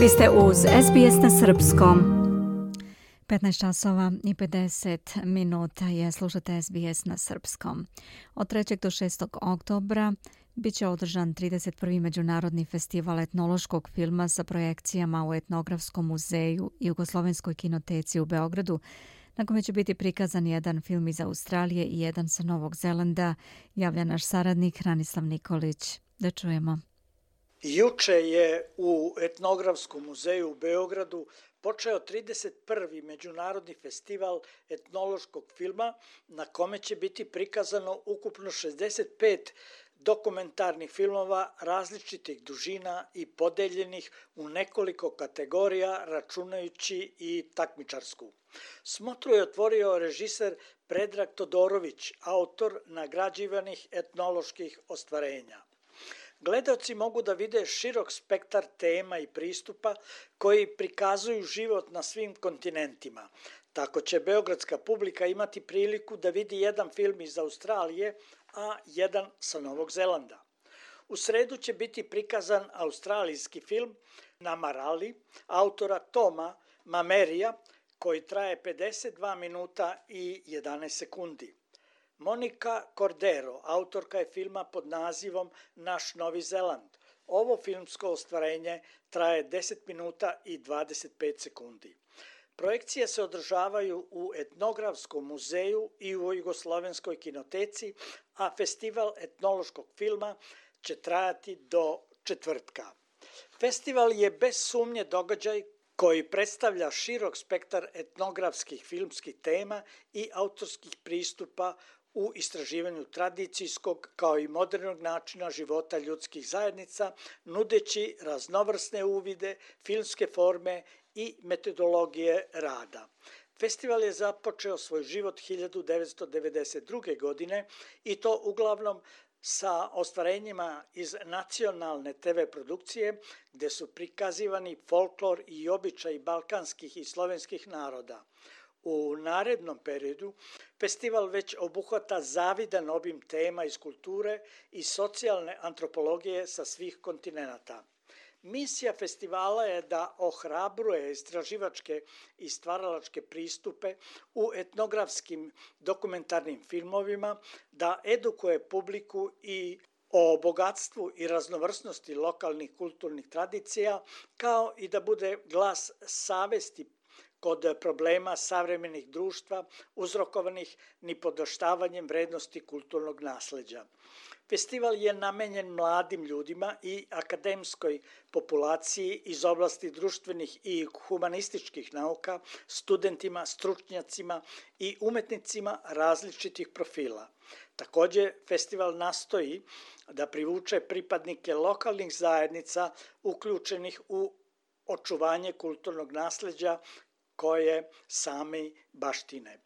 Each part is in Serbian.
Vi ste uz SBS na Srpskom. 15 časova i 50 minuta je slušate SBS na Srpskom. Od 3. do 6. oktobra bit će održan 31. Međunarodni festival etnološkog filma sa projekcijama u Etnografskom muzeju i Jugoslovenskoj kinoteci u Beogradu, na kome će biti prikazan jedan film iz Australije i jedan sa Novog Zelanda, javlja naš saradnik Hranislav Nikolić. Da čujemo. Juče je u Etnografskom muzeju u Beogradu počeo 31. Međunarodni festival etnološkog filma na kome će biti prikazano ukupno 65 dokumentarnih filmova različitih dužina i podeljenih u nekoliko kategorija računajući i takmičarsku. Smotru je otvorio režiser Predrag Todorović, autor nagrađivanih etnoloških ostvarenja. Gledaoci mogu da vide širok spektar tema i pristupa koji prikazuju život na svim kontinentima. Tako će beogradska publika imati priliku da vidi jedan film iz Australije, a jedan sa Novog Zelanda. U sredu će biti prikazan australijski film Namarali, autora Toma Mamerija, koji traje 52 minuta i 11 sekundi. Monika Cordero, autorka je filma pod nazivom Naš Novi Zeland. Ovo filmsko ostvarenje traje 10 minuta i 25 sekundi. Projekcije se održavaju u Etnografskom muzeju i u Jugoslovenskoj kinoteci, a festival etnološkog filma će trajati do četvrtka. Festival je bez sumnje događaj koji predstavlja širok spektar etnografskih filmskih tema i autorskih pristupa u istraživanju tradicijskog kao i modernog načina života ljudskih zajednica, nudeći raznovrsne uvide, filmske forme i metodologije rada. Festival je započeo svoj život 1992. godine i to uglavnom sa ostvarenjima iz nacionalne TV produkcije gde su prikazivani folklor i običaj balkanskih i slovenskih naroda. U narednom periodu festival već obuhvata zavidan obim tema iz kulture i socijalne antropologije sa svih kontinenta. Misija festivala je da ohrabruje istraživačke i stvaralačke pristupe u etnografskim dokumentarnim filmovima, da edukuje publiku i o bogatstvu i raznovrsnosti lokalnih kulturnih tradicija, kao i da bude glas savesti kod problema savremenih društva uzrokovanih nipodoštavanjem vrednosti kulturnog nasleđa. Festival je namenjen mladim ljudima i akademskoj populaciji iz oblasti društvenih i humanističkih nauka, studentima, stručnjacima i umetnicima različitih profila. Takođe, festival nastoji da privuče pripadnike lokalnih zajednica uključenih u očuvanje kulturnog nasleđa koje sami baštine.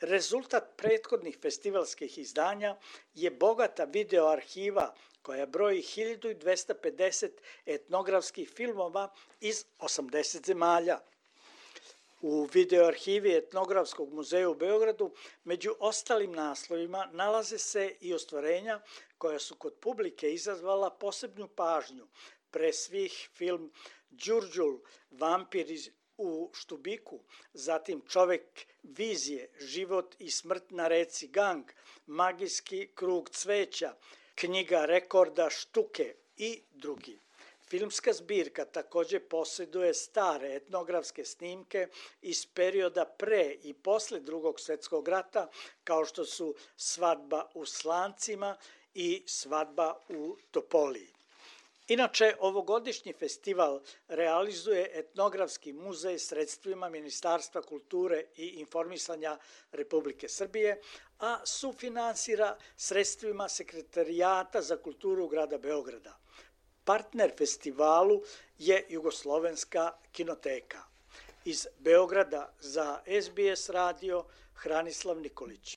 Rezultat prethodnih festivalskih izdanja je bogata video arhiva koja broji 1250 etnografskih filmova iz 80 zemalja. U videoarhivi Etnografskog muzeja u Beogradu među ostalim naslovima nalaze se i ostvarenja koja su kod publike izazvala posebnu pažnju, pre svih film Đurđul, vampir iz u Štubiku, zatim čovek vizije, život i smrt na reci Gang, magijski krug cveća, knjiga rekorda Štuke i drugi. Filmska zbirka takođe posjeduje stare etnografske snimke iz perioda pre i posle drugog svetskog rata, kao što su Svadba u Slancima i Svadba u Topoliji. Inače, ovogodišnji festival realizuje Etnografski muzej sredstvima Ministarstva kulture i informisanja Republike Srbije, a sufinansira sredstvima Sekretarijata za kulturu grada Beograda. Partner festivalu je Jugoslovenska kinoteka. Iz Beograda za SBS radio Hranislav Nikolić.